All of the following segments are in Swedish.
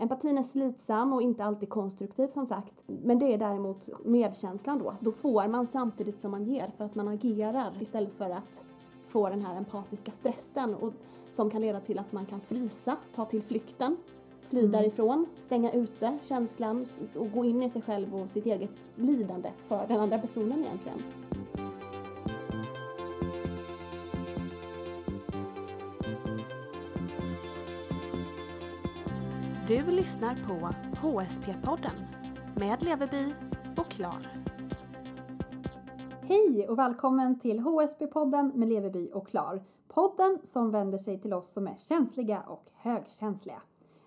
Empatin är slitsam och inte alltid konstruktiv som sagt. Men det är däremot medkänslan då. Då får man samtidigt som man ger för att man agerar istället för att få den här empatiska stressen och, som kan leda till att man kan frysa, ta till flykten, fly mm. därifrån, stänga ute känslan och gå in i sig själv och sitt eget lidande för den andra personen egentligen. Du lyssnar på HSP-podden med Leveby och Klar. Hej och välkommen till HSP-podden med Leveby och Klar. Podden som vänder sig till oss som är känsliga och högkänsliga.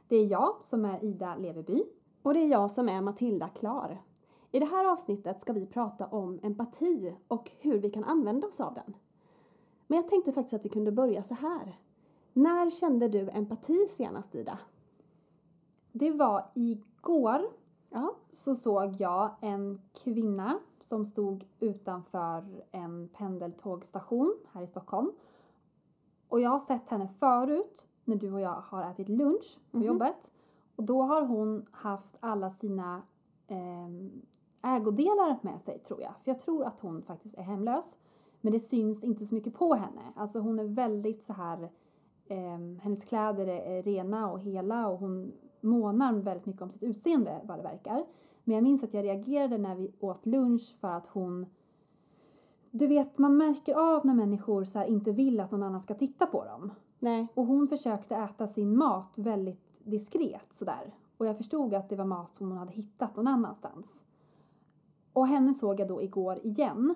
Det är jag som är Ida Leveby. Och det är jag som är Matilda Klar. I det här avsnittet ska vi prata om empati och hur vi kan använda oss av den. Men jag tänkte faktiskt att vi kunde börja så här. När kände du empati senast, Ida? Det var igår ja. så såg jag en kvinna som stod utanför en pendeltågstation här i Stockholm. Och jag har sett henne förut när du och jag har ätit lunch på mm -hmm. jobbet. Och då har hon haft alla sina eh, ägodelar med sig tror jag. För jag tror att hon faktiskt är hemlös. Men det syns inte så mycket på henne. Alltså hon är väldigt så här, eh, hennes kläder är rena och hela och hon månar väldigt mycket om sitt utseende vad det verkar. Men jag minns att jag reagerade när vi åt lunch för att hon du vet, man märker av när människor så inte vill att någon annan ska titta på dem. Nej. Och hon försökte äta sin mat väldigt diskret sådär. Och jag förstod att det var mat som hon hade hittat någon annanstans. Och henne såg jag då igår igen.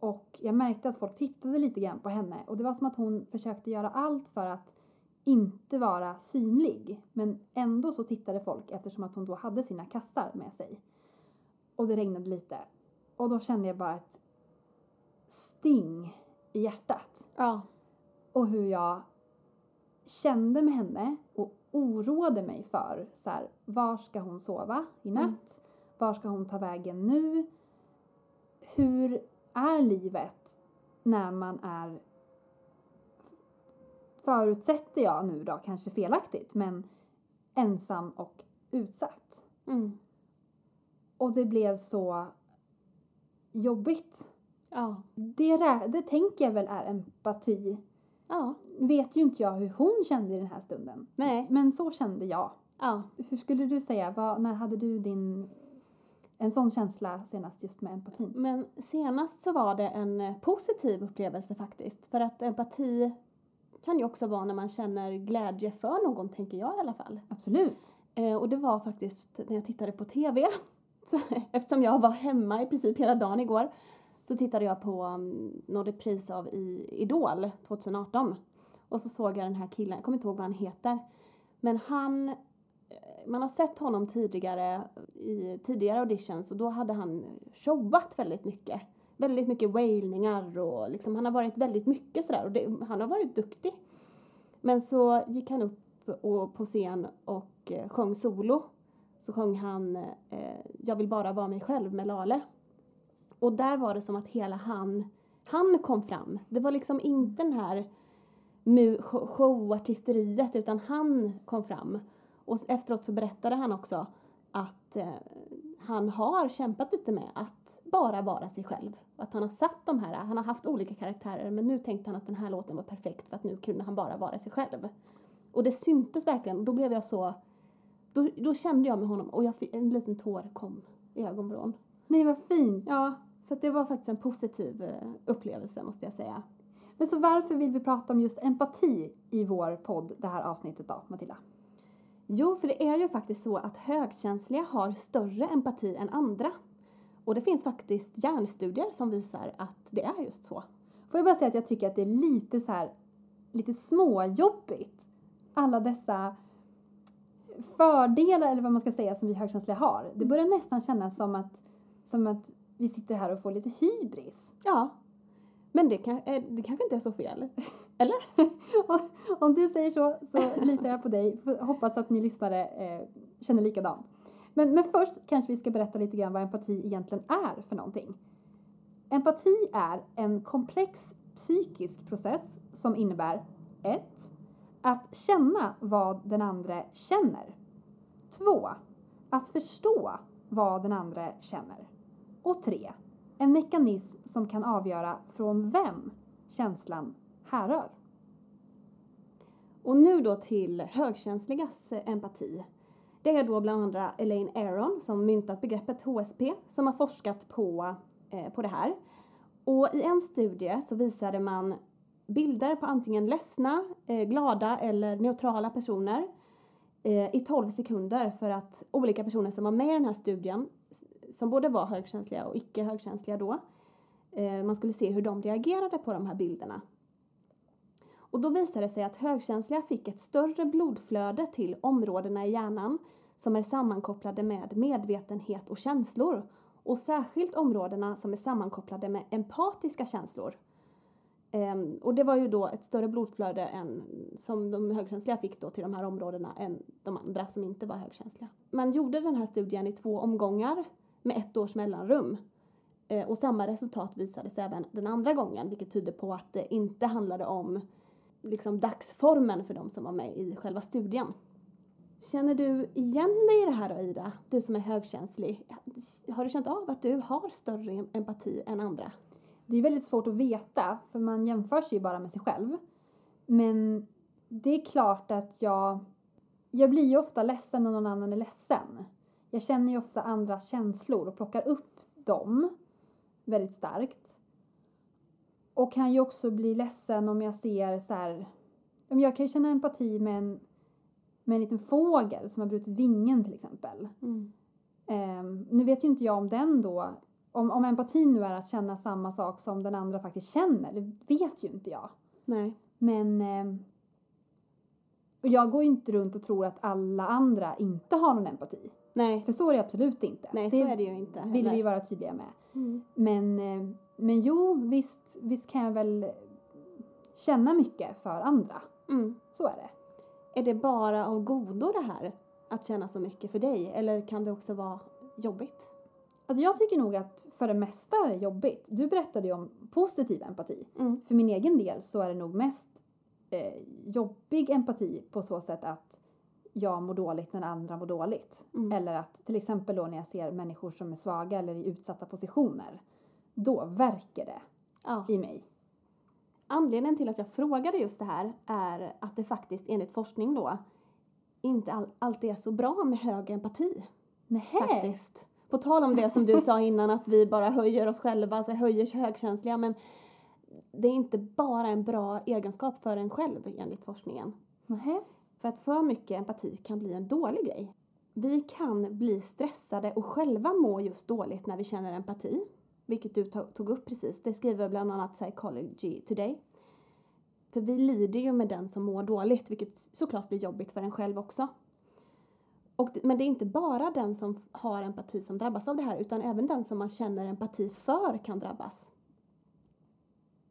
Och jag märkte att folk tittade lite grann på henne. Och det var som att hon försökte göra allt för att inte vara synlig. Men ändå så tittade folk eftersom att hon då hade sina kassar med sig. Och det regnade lite. Och då kände jag bara ett sting i hjärtat. Ja. Och hur jag kände med henne och oroade mig för så här, var ska hon sova i natt? Mm. Var ska hon ta vägen nu? Hur är livet när man är förutsätter jag nu då, kanske felaktigt, men ensam och utsatt. Mm. Och det blev så jobbigt. Ja. Det, det tänker jag väl är empati. Ja. vet ju inte jag hur hon kände i den här stunden. Nej. Men så kände jag. Ja. Hur skulle du säga, vad, när hade du din en sån känsla senast just med empatin? Men senast så var det en positiv upplevelse faktiskt. För att empati kan ju också vara när man känner glädje för någon, tänker jag i alla fall. Absolut. Eh, och det var faktiskt när jag tittade på TV. Eftersom jag var hemma i princip hela dagen igår så tittade jag på um, någon repris av i Idol 2018. Och så såg jag den här killen, jag kommer inte ihåg vad han heter. Men han, eh, man har sett honom tidigare i tidigare auditions och då hade han showat väldigt mycket väldigt mycket wailningar och liksom, han har varit väldigt mycket sådär och det, han har varit duktig. Men så gick han upp och, på scen och eh, sjöng solo. Så sjöng han eh, Jag vill bara vara mig själv med Lale. Och där var det som att hela han, han kom fram. Det var liksom inte den här showartisteriet utan han kom fram. Och efteråt så berättade han också att eh, han har kämpat lite med att bara vara sig själv. Att han har satt de här, han har haft olika karaktärer men nu tänkte han att den här låten var perfekt för att nu kunde han bara vara sig själv. Och det syntes verkligen och då blev jag så, då, då kände jag med honom och jag fick, en liten tår kom i ögonvrån. Nej vad fint! Ja, så det var faktiskt en positiv eh, upplevelse måste jag säga. Men så varför vill vi prata om just empati i vår podd, det här avsnittet då, Matilda? Jo, för det är ju faktiskt så att högkänsliga har större empati än andra. Och det finns faktiskt hjärnstudier som visar att det är just så. Får jag bara säga att jag tycker att det är lite så här, lite småjobbigt. Alla dessa fördelar, eller vad man ska säga, som vi högkänsliga har. Det börjar nästan kännas som att, som att vi sitter här och får lite hybris. Ja, men det, kan, eh, det kanske inte är så fel. Eller? Om du säger så, så litar jag på dig. Hoppas att ni lyssnare eh, känner likadant. Men, men först kanske vi ska berätta lite grann vad empati egentligen är för någonting. Empati är en komplex psykisk process som innebär 1. Att känna vad den andra känner. 2. att förstå vad den andra känner. Och 3 en mekanism som kan avgöra från vem känslan härrör. Och nu då till högkänsligas eh, empati. Det är då bland andra Elaine Aron som myntat begreppet HSP som har forskat på, eh, på det här. Och i en studie så visade man bilder på antingen ledsna, eh, glada eller neutrala personer eh, i 12 sekunder för att olika personer som var med i den här studien, som både var högkänsliga och icke högkänsliga då, eh, man skulle se hur de reagerade på de här bilderna. Och då visade det sig att högkänsliga fick ett större blodflöde till områdena i hjärnan som är sammankopplade med medvetenhet och känslor och särskilt områdena som är sammankopplade med empatiska känslor. Ehm, och det var ju då ett större blodflöde än, som de högkänsliga fick då till de här områdena än de andra som inte var högkänsliga. Man gjorde den här studien i två omgångar med ett års mellanrum. Eh, och samma resultat visades även den andra gången vilket tyder på att det inte handlade om liksom dagsformen för de som var med i själva studien. Känner du igen dig i det här då, Ida? Du som är högkänslig. Har du känt av att du har större empati än andra? Det är väldigt svårt att veta, för man jämför sig ju bara med sig själv. Men det är klart att jag... Jag blir ju ofta ledsen när någon annan är ledsen. Jag känner ju ofta andras känslor och plockar upp dem väldigt starkt. Och kan ju också bli ledsen om jag ser så här... Jag kan ju känna empati med en, med en liten fågel som har brutit vingen till exempel. Mm. Um, nu vet ju inte jag om den då om, om empatin nu är att känna samma sak som den andra faktiskt känner, det vet ju inte jag. Nej. Men eh, och jag går ju inte runt och tror att alla andra inte har någon empati. Nej. För så är det absolut inte. Nej, det så är det ju inte. Heller. vill vi vara tydliga med. Mm. Men, eh, men jo, visst, visst kan jag väl känna mycket för andra. Mm. Så är det. Är det bara av godo det här? Att känna så mycket för dig? Eller kan det också vara jobbigt? Alltså jag tycker nog att för det mesta är det jobbigt. Du berättade ju om positiv empati. Mm. För min egen del så är det nog mest eh, jobbig empati på så sätt att jag mår dåligt när andra mår dåligt. Mm. Eller att till exempel då när jag ser människor som är svaga eller i utsatta positioner. Då verkar det ja. i mig. Anledningen till att jag frågade just det här är att det faktiskt enligt forskning då inte all, alltid är så bra med hög empati. Nähä. Faktiskt. På tal om det som du sa innan att vi bara höjer oss själva, alltså höjer högkänsliga men det är inte bara en bra egenskap för en själv enligt forskningen. Mm. För att för mycket empati kan bli en dålig grej. Vi kan bli stressade och själva må just dåligt när vi känner empati. Vilket du tog upp precis. Det skriver bland annat Psychology Today. För vi lider ju med den som mår dåligt vilket såklart blir jobbigt för en själv också. Och, men det är inte bara den som har empati som drabbas av det här utan även den som man känner empati för kan drabbas.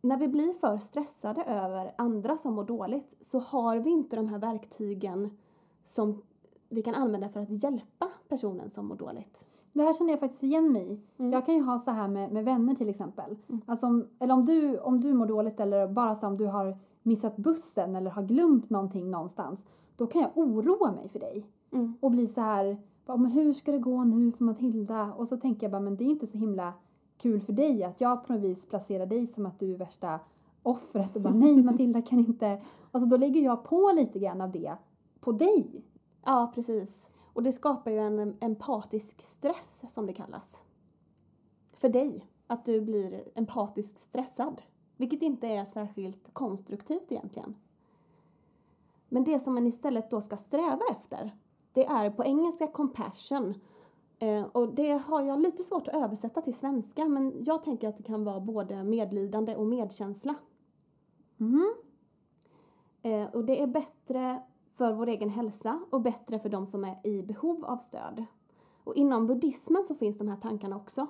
När vi blir för stressade över andra som mår dåligt så har vi inte de här verktygen som vi kan använda för att hjälpa personen som mår dåligt. Det här känner jag faktiskt igen mig i. Mm. Jag kan ju ha så här med, med vänner till exempel. Mm. Alltså om, eller om du, om du mår dåligt eller bara så om du har missat bussen eller har glömt någonting någonstans. Då kan jag oroa mig för dig. Mm. Och bli så här, bara, men hur ska det gå nu för Matilda? Och så tänker jag bara, men det är inte så himla kul för dig att jag på något vis placerar dig som att du är värsta offret och bara nej Matilda kan inte. Alltså då lägger jag på lite grann av det på dig. Ja, precis. Och det skapar ju en empatisk stress som det kallas. För dig. Att du blir empatiskt stressad. Vilket inte är särskilt konstruktivt egentligen. Men det som man istället då ska sträva efter det är på engelska compassion. Eh, och det har jag lite svårt att översätta till svenska men jag tänker att det kan vara både medlidande och medkänsla. Mm. Och det är bättre för vår egen hälsa och bättre för de som är i behov av stöd. Och inom buddhismen så finns de här tankarna också.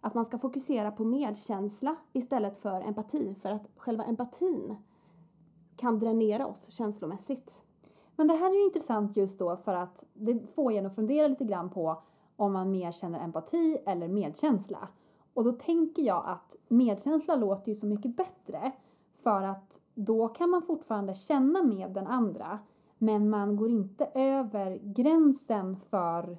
Att man ska fokusera på medkänsla istället för empati för att själva empatin kan dränera oss känslomässigt. Men det här är ju intressant just då för att det får en att fundera lite grann på om man mer känner empati eller medkänsla. Och då tänker jag att medkänsla låter ju så mycket bättre för att då kan man fortfarande känna med den andra Men man går inte över gränsen för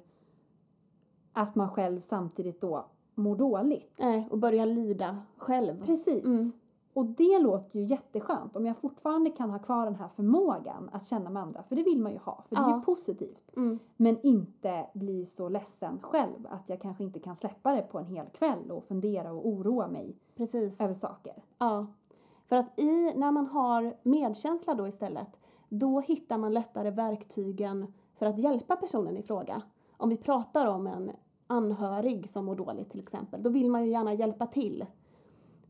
att man själv samtidigt då mår dåligt. Nej, och börjar lida själv. Precis. Mm. Och det låter ju jätteskönt om jag fortfarande kan ha kvar den här förmågan att känna med andra, för det vill man ju ha, för det är ju positivt. Mm. Men inte bli så ledsen själv att jag kanske inte kan släppa det på en hel kväll och fundera och oroa mig Precis. över saker. Ja. För att i, när man har medkänsla då istället, då hittar man lättare verktygen för att hjälpa personen i fråga. Om vi pratar om en anhörig som mår dåligt till exempel, då vill man ju gärna hjälpa till.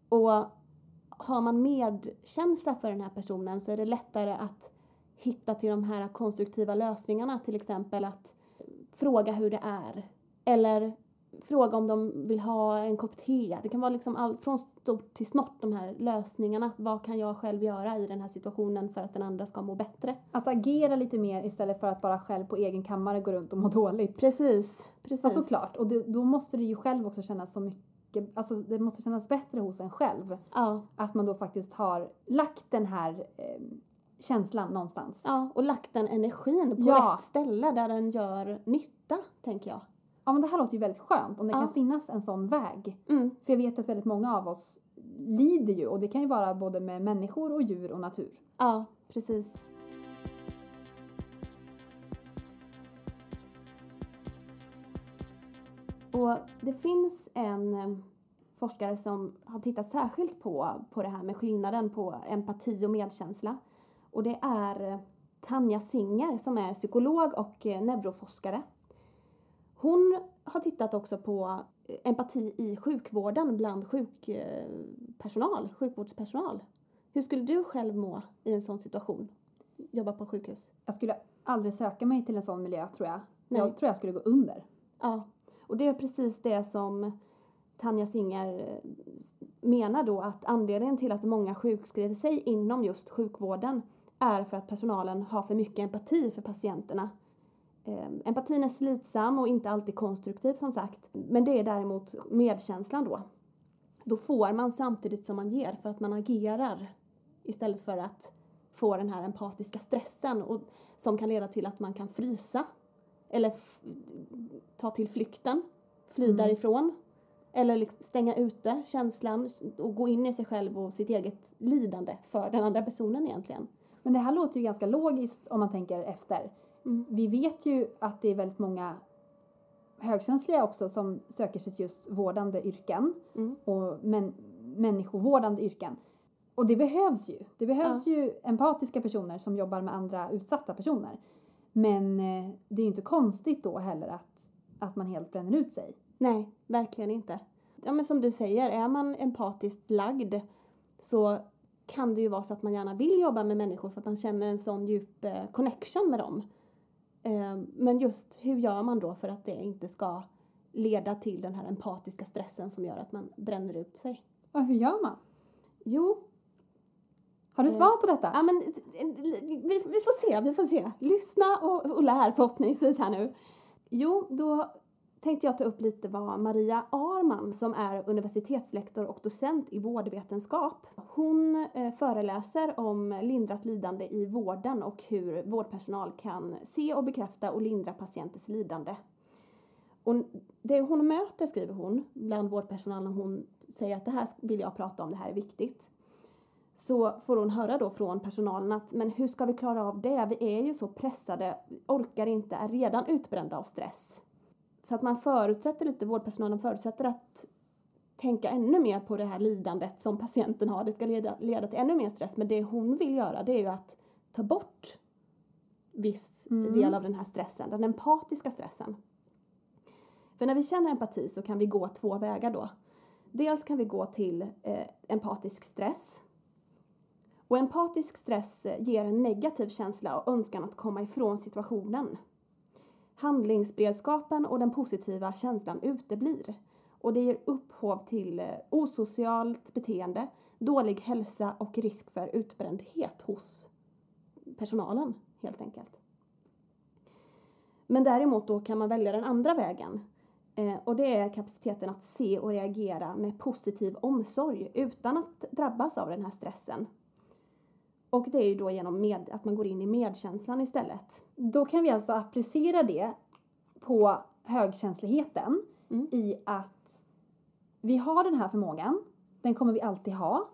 Och har man medkänsla för den här personen så är det lättare att hitta till de här konstruktiva lösningarna, till exempel att fråga hur det är. Eller fråga om de vill ha en kopp te. Det kan vara liksom allt från stort till smått de här lösningarna. Vad kan jag själv göra i den här situationen för att den andra ska må bättre? Att agera lite mer istället för att bara själv på egen kammare gå runt och må dåligt. Precis, precis. Ja, såklart. Och det, då måste det ju själv också kännas så mycket alltså det måste kännas bättre hos en själv. Ja. Att man då faktiskt har lagt den här eh, känslan någonstans. Ja, och lagt den energin på ja. rätt ställe där den gör nytta, tänker jag. Ja, men det här låter ju väldigt skönt om det ja. kan finnas en sån väg. Mm. För jag vet att väldigt många av oss lider ju och det kan ju vara både med människor och djur och natur. Ja, precis. Och det finns en eh, forskare som har tittat särskilt på, på det här med skillnaden på empati och medkänsla. Och det är eh, Tanja Singer som är psykolog och eh, neuroforskare. Hon har tittat också på empati i sjukvården bland sjukpersonal, sjukvårdspersonal. Hur skulle du själv må i en sån situation? Jobba på sjukhus? Jag skulle aldrig söka mig till en sån miljö tror jag. Nej. Jag tror jag skulle gå under. Ja, och det är precis det som Tanja Singer eh, menar då att anledningen till att många sjukskriver sig inom just sjukvården är för att personalen har för mycket empati för patienterna. Ehm, empatin är slitsam och inte alltid konstruktiv som sagt, men det är däremot medkänslan då. Då får man samtidigt som man ger för att man agerar istället för att få den här empatiska stressen och, som kan leda till att man kan frysa eller ta till flykten, fly mm. därifrån eller liksom stänga ute känslan och gå in i sig själv och sitt eget lidande för den andra personen egentligen. Men det här låter ju ganska logiskt om man tänker efter. Mm. Vi vet ju att det är väldigt många högkänsliga också som söker sig till just vårdande yrken mm. och men, människovårdande yrken. Och det behövs ju. Det behövs ja. ju empatiska personer som jobbar med andra utsatta personer. Men eh, det är ju inte konstigt då heller att, att man helt bränner ut sig. Nej, verkligen inte. Ja, men som du säger, är man empatiskt lagd så kan det ju vara så att man gärna vill jobba med människor för att man känner en sån djup eh, connection med dem. Eh, men just hur gör man då för att det inte ska leda till den här empatiska stressen som gör att man bränner ut sig? Ja, hur gör man? Jo, har du svar på detta? Ja, men vi, vi får se, vi får se. Lyssna och, och lär förhoppningsvis här nu. Jo, då tänkte jag ta upp lite vad Maria Arman som är universitetslektor och docent i vårdvetenskap. Hon eh, föreläser om lindrat lidande i vården och hur vårdpersonal kan se och bekräfta och lindra patienters lidande. Och det hon möter, skriver hon, bland vårdpersonalen, hon säger att det här vill jag prata om, det här är viktigt så får hon höra då från personalen att men hur ska vi klara av det? Vi är ju så pressade, orkar inte, är redan utbrända av stress. Så att man förutsätter lite, vårdpersonalen förutsätter att tänka ännu mer på det här lidandet som patienten har. Det ska leda, leda till ännu mer stress. Men det hon vill göra det är ju att ta bort viss mm. del av den här stressen, den empatiska stressen. För när vi känner empati så kan vi gå två vägar då. Dels kan vi gå till eh, empatisk stress och empatisk stress eh, ger en negativ känsla och önskan att komma ifrån situationen. Handlingsberedskapen och den positiva känslan uteblir och det ger upphov till eh, osocialt beteende, dålig hälsa och risk för utbrändhet hos personalen helt enkelt. Men däremot då kan man välja den andra vägen eh, och det är kapaciteten att se och reagera med positiv omsorg utan att drabbas av den här stressen och det är ju då genom med, att man går in i medkänslan istället. Då kan vi alltså applicera det på högkänsligheten mm. i att vi har den här förmågan, den kommer vi alltid ha.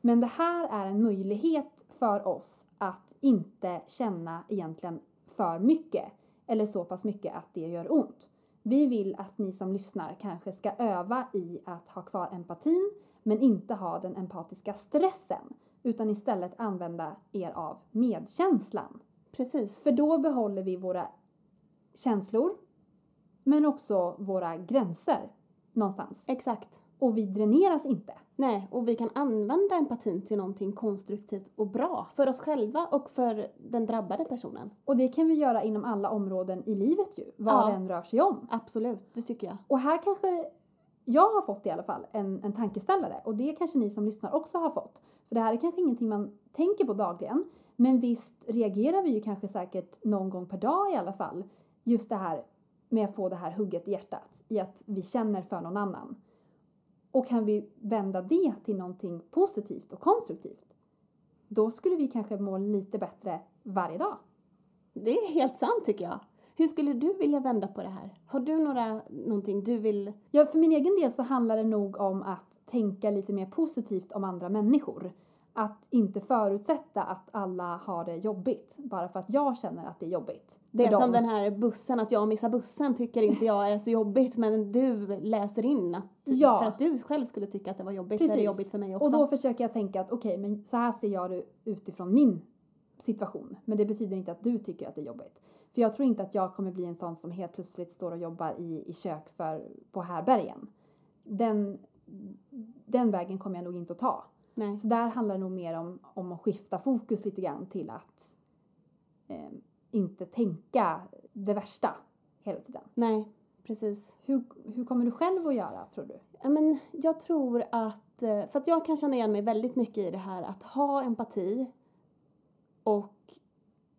Men det här är en möjlighet för oss att inte känna egentligen för mycket eller så pass mycket att det gör ont. Vi vill att ni som lyssnar kanske ska öva i att ha kvar empatin men inte ha den empatiska stressen utan istället använda er av medkänslan. Precis. För då behåller vi våra känslor men också våra gränser någonstans. Exakt. Och vi dräneras inte. Nej, och vi kan använda empatin till någonting konstruktivt och bra för oss själva och för den drabbade personen. Och det kan vi göra inom alla områden i livet ju, vad ja. det än rör sig om. Absolut, det tycker jag. Och här kanske jag har fått i alla fall en, en tankeställare och det kanske ni som lyssnar också har fått. För det här är kanske ingenting man tänker på dagligen men visst reagerar vi ju kanske säkert någon gång per dag i alla fall just det här med att få det här hugget i hjärtat i att vi känner för någon annan. Och kan vi vända det till någonting positivt och konstruktivt, då skulle vi kanske må lite bättre varje dag. Det är helt sant tycker jag. Hur skulle du vilja vända på det här? Har du några, någonting du vill? Ja, för min egen del så handlar det nog om att tänka lite mer positivt om andra människor att inte förutsätta att alla har det jobbigt bara för att jag känner att det är jobbigt. Det är som den här bussen, att jag missar bussen tycker inte jag är så jobbigt men du läser in att ja. för att du själv skulle tycka att det var jobbigt Precis. så är det jobbigt för mig också. Och då försöker jag tänka att okej, okay, men så här ser jag det utifrån min situation. Men det betyder inte att du tycker att det är jobbigt. För jag tror inte att jag kommer bli en sån som helt plötsligt står och jobbar i, i kök för, på härbergen. Den, den vägen kommer jag nog inte att ta. Nej. Så där handlar det nog mer om, om att skifta fokus lite grann till att eh, inte tänka det värsta hela tiden. Nej, precis. Hur, hur kommer du själv att göra, tror du? Ja, men jag tror att, eh, för att jag kan känna igen mig väldigt mycket i det här att ha empati och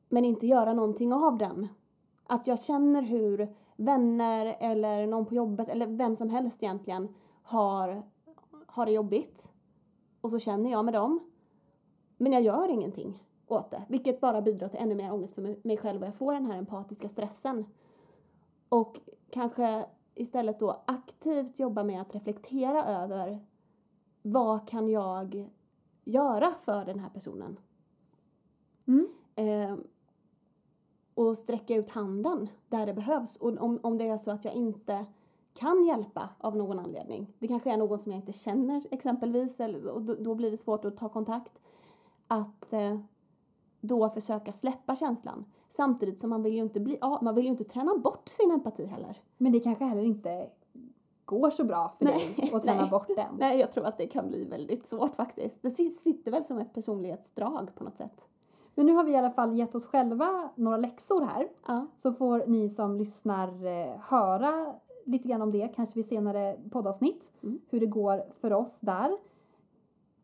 men inte göra någonting av den. Att jag känner hur vänner eller någon på jobbet eller vem som helst egentligen har, har det jobbigt och så känner jag med dem. Men jag gör ingenting åt det, vilket bara bidrar till ännu mer ångest för mig själv och jag får den här empatiska stressen. Och kanske istället då aktivt jobba med att reflektera över vad kan jag göra för den här personen? Mm. Eh, och sträcka ut handen där det behövs. Och om, om det är så att jag inte kan hjälpa av någon anledning. Det kanske är någon som jag inte känner exempelvis eller, och då, då blir det svårt att ta kontakt. Att eh, då försöka släppa känslan. Samtidigt som man vill ju inte bli, ja, man vill ju inte träna bort sin empati heller. Men det kanske heller inte går så bra för nej, dig att träna nej. bort den. Nej, jag tror att det kan bli väldigt svårt faktiskt. Det sitter väl som ett personlighetsdrag på något sätt. Men nu har vi i alla fall gett oss själva några läxor här. Ja. Så får ni som lyssnar eh, höra lite grann om det, kanske vid senare poddavsnitt, mm. hur det går för oss där.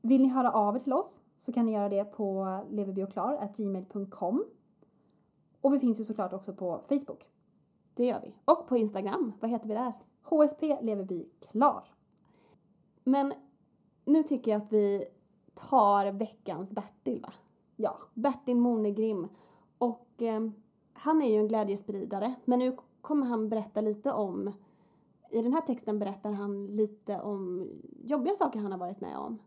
Vill ni höra av er till oss så kan ni göra det på leverbioklar.gmail.com och vi finns ju såklart också på Facebook. Det gör vi. Och på Instagram. Vad heter vi där? HSP Leverby Klar. Men nu tycker jag att vi tar veckans Bertil, va? Ja. Bertil Monegrim. Och eh, han är ju en glädjespridare, men nu kommer han berätta lite om i den här texten berättar han lite om jobbiga saker han har varit med om.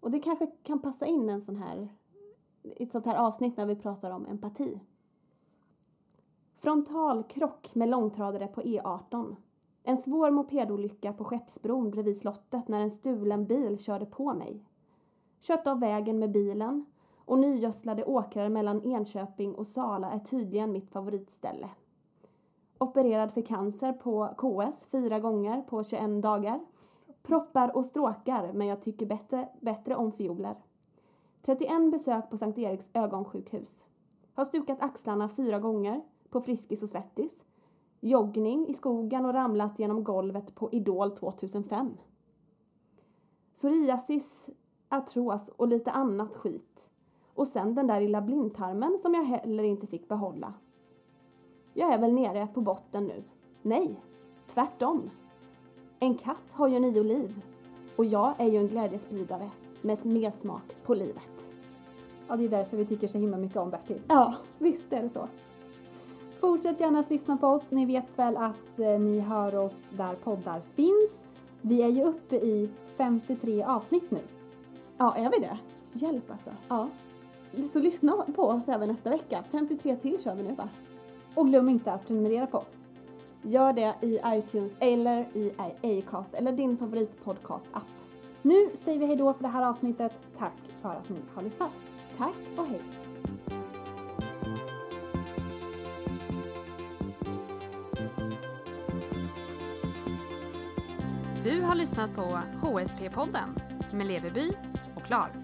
Och det kanske kan passa in en sån här, ett sånt här avsnitt när vi pratar om empati. Frontalkrock med långtradare på E18. En svår mopedolycka på Skeppsbron bredvid slottet när en stulen bil körde på mig. Kört av vägen med bilen och nygödslade åkrar mellan Enköping och Sala är tydligen mitt favoritställe. Opererad för cancer på KS fyra gånger på 21 dagar. Proppar och stråkar, men jag tycker bättre, bättre om fioler. 31 besök på Sankt Eriks ögonsjukhus. Har stukat axlarna fyra gånger på Friskis och Svettis. Joggning i skogen och ramlat genom golvet på Idol 2005. Psoriasis, artros och lite annat skit. Och sen den där lilla blindtarmen som jag heller inte fick behålla. Jag är väl nere på botten nu. Nej, tvärtom. En katt har ju nio liv och jag är ju en glädjespridare med mer smak på livet. Ja, det är därför vi tycker så himla mycket om Bertil. Ja, visst är det så. Fortsätt gärna att lyssna på oss. Ni vet väl att eh, ni hör oss där poddar finns. Vi är ju uppe i 53 avsnitt nu. Ja, är vi det? Hjälp alltså. Ja. Så lyssna på oss även nästa vecka. 53 till kör vi nu va? Och glöm inte att prenumerera på oss. Gör det i iTunes eller i Acast eller din favoritpodcast-app. Nu säger vi hejdå för det här avsnittet. Tack för att ni har lyssnat. Tack och hej. Du har lyssnat på HSP-podden med Leveby och Klar.